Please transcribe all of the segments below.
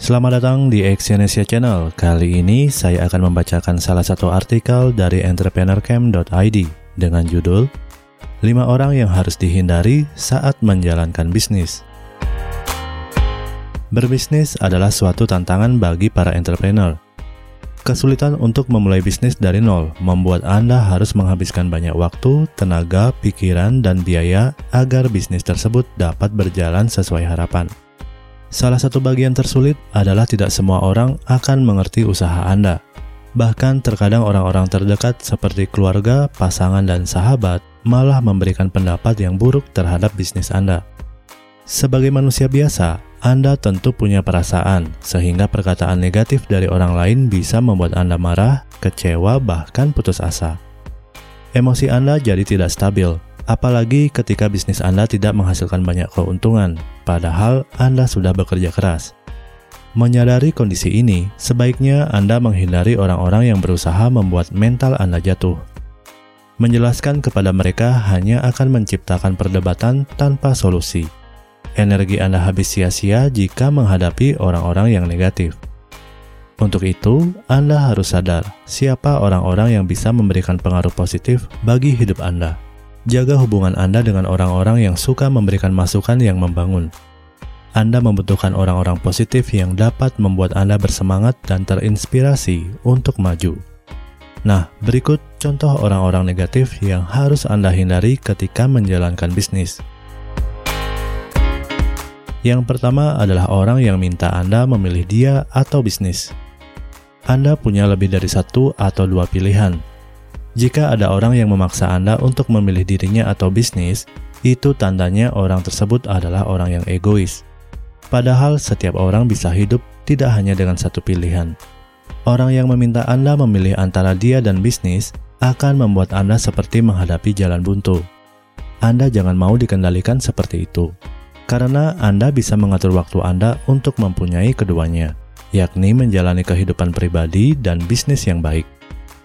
Selamat datang di Exyonesia Channel. Kali ini saya akan membacakan salah satu artikel dari entrepreneurcamp.id dengan judul 5 orang yang harus dihindari saat menjalankan bisnis. Berbisnis adalah suatu tantangan bagi para entrepreneur. Kesulitan untuk memulai bisnis dari nol membuat Anda harus menghabiskan banyak waktu, tenaga, pikiran, dan biaya agar bisnis tersebut dapat berjalan sesuai harapan. Salah satu bagian tersulit adalah tidak semua orang akan mengerti usaha Anda. Bahkan terkadang orang-orang terdekat seperti keluarga, pasangan, dan sahabat malah memberikan pendapat yang buruk terhadap bisnis Anda. Sebagai manusia biasa, Anda tentu punya perasaan, sehingga perkataan negatif dari orang lain bisa membuat Anda marah, kecewa, bahkan putus asa. Emosi Anda jadi tidak stabil, Apalagi ketika bisnis Anda tidak menghasilkan banyak keuntungan, padahal Anda sudah bekerja keras. Menyadari kondisi ini, sebaiknya Anda menghindari orang-orang yang berusaha membuat mental Anda jatuh. Menjelaskan kepada mereka hanya akan menciptakan perdebatan tanpa solusi. Energi Anda habis sia-sia jika menghadapi orang-orang yang negatif. Untuk itu, Anda harus sadar siapa orang-orang yang bisa memberikan pengaruh positif bagi hidup Anda. Jaga hubungan Anda dengan orang-orang yang suka memberikan masukan yang membangun. Anda membutuhkan orang-orang positif yang dapat membuat Anda bersemangat dan terinspirasi untuk maju. Nah, berikut contoh orang-orang negatif yang harus Anda hindari ketika menjalankan bisnis. Yang pertama adalah orang yang minta Anda memilih dia atau bisnis. Anda punya lebih dari satu atau dua pilihan, jika ada orang yang memaksa Anda untuk memilih dirinya atau bisnis, itu tandanya orang tersebut adalah orang yang egois. Padahal setiap orang bisa hidup tidak hanya dengan satu pilihan. Orang yang meminta Anda memilih antara dia dan bisnis akan membuat Anda seperti menghadapi jalan buntu. Anda jangan mau dikendalikan seperti itu, karena Anda bisa mengatur waktu Anda untuk mempunyai keduanya, yakni menjalani kehidupan pribadi dan bisnis yang baik.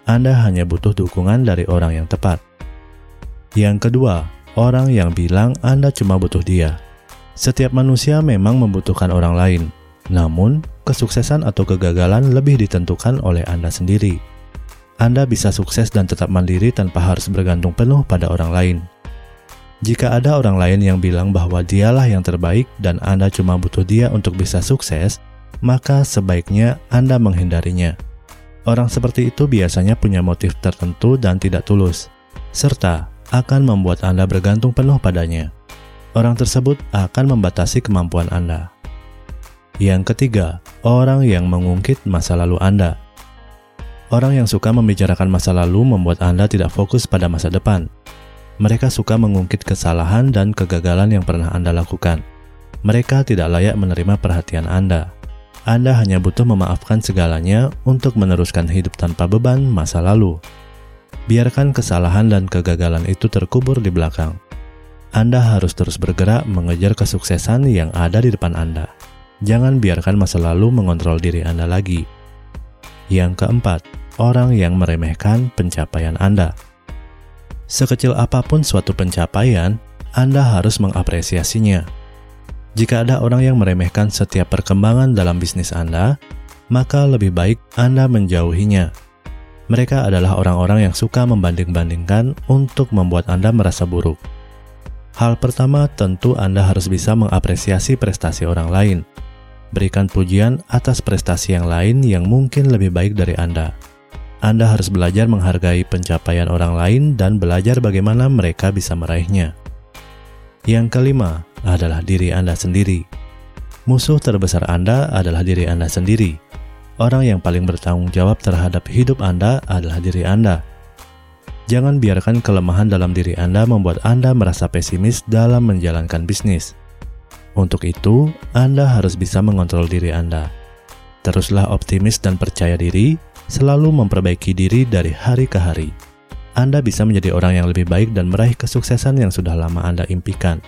Anda hanya butuh dukungan dari orang yang tepat. Yang kedua, orang yang bilang Anda cuma butuh dia. Setiap manusia memang membutuhkan orang lain, namun kesuksesan atau kegagalan lebih ditentukan oleh Anda sendiri. Anda bisa sukses dan tetap mandiri tanpa harus bergantung penuh pada orang lain. Jika ada orang lain yang bilang bahwa dialah yang terbaik dan Anda cuma butuh dia untuk bisa sukses, maka sebaiknya Anda menghindarinya. Orang seperti itu biasanya punya motif tertentu dan tidak tulus, serta akan membuat Anda bergantung penuh padanya. Orang tersebut akan membatasi kemampuan Anda. Yang ketiga, orang yang mengungkit masa lalu Anda. Orang yang suka membicarakan masa lalu membuat Anda tidak fokus pada masa depan. Mereka suka mengungkit kesalahan dan kegagalan yang pernah Anda lakukan. Mereka tidak layak menerima perhatian Anda. Anda hanya butuh memaafkan segalanya untuk meneruskan hidup tanpa beban masa lalu. Biarkan kesalahan dan kegagalan itu terkubur di belakang. Anda harus terus bergerak mengejar kesuksesan yang ada di depan Anda. Jangan biarkan masa lalu mengontrol diri Anda lagi. Yang keempat, orang yang meremehkan pencapaian Anda. Sekecil apa pun suatu pencapaian, Anda harus mengapresiasinya jika ada orang yang meremehkan setiap perkembangan dalam bisnis Anda, maka lebih baik Anda menjauhinya. Mereka adalah orang-orang yang suka membanding-bandingkan untuk membuat Anda merasa buruk. Hal pertama, tentu Anda harus bisa mengapresiasi prestasi orang lain. Berikan pujian atas prestasi yang lain yang mungkin lebih baik dari Anda. Anda harus belajar menghargai pencapaian orang lain dan belajar bagaimana mereka bisa meraihnya. Yang kelima adalah diri Anda sendiri. Musuh terbesar Anda adalah diri Anda sendiri. Orang yang paling bertanggung jawab terhadap hidup Anda adalah diri Anda. Jangan biarkan kelemahan dalam diri Anda membuat Anda merasa pesimis dalam menjalankan bisnis. Untuk itu, Anda harus bisa mengontrol diri Anda. Teruslah optimis dan percaya diri, selalu memperbaiki diri dari hari ke hari. Anda bisa menjadi orang yang lebih baik dan meraih kesuksesan yang sudah lama Anda impikan.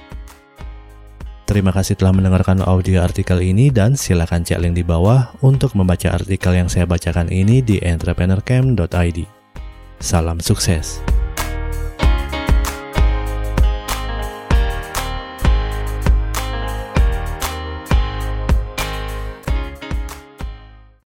Terima kasih telah mendengarkan audio artikel ini dan silakan cek link di bawah untuk membaca artikel yang saya bacakan ini di entrepreneurcamp.id. Salam sukses.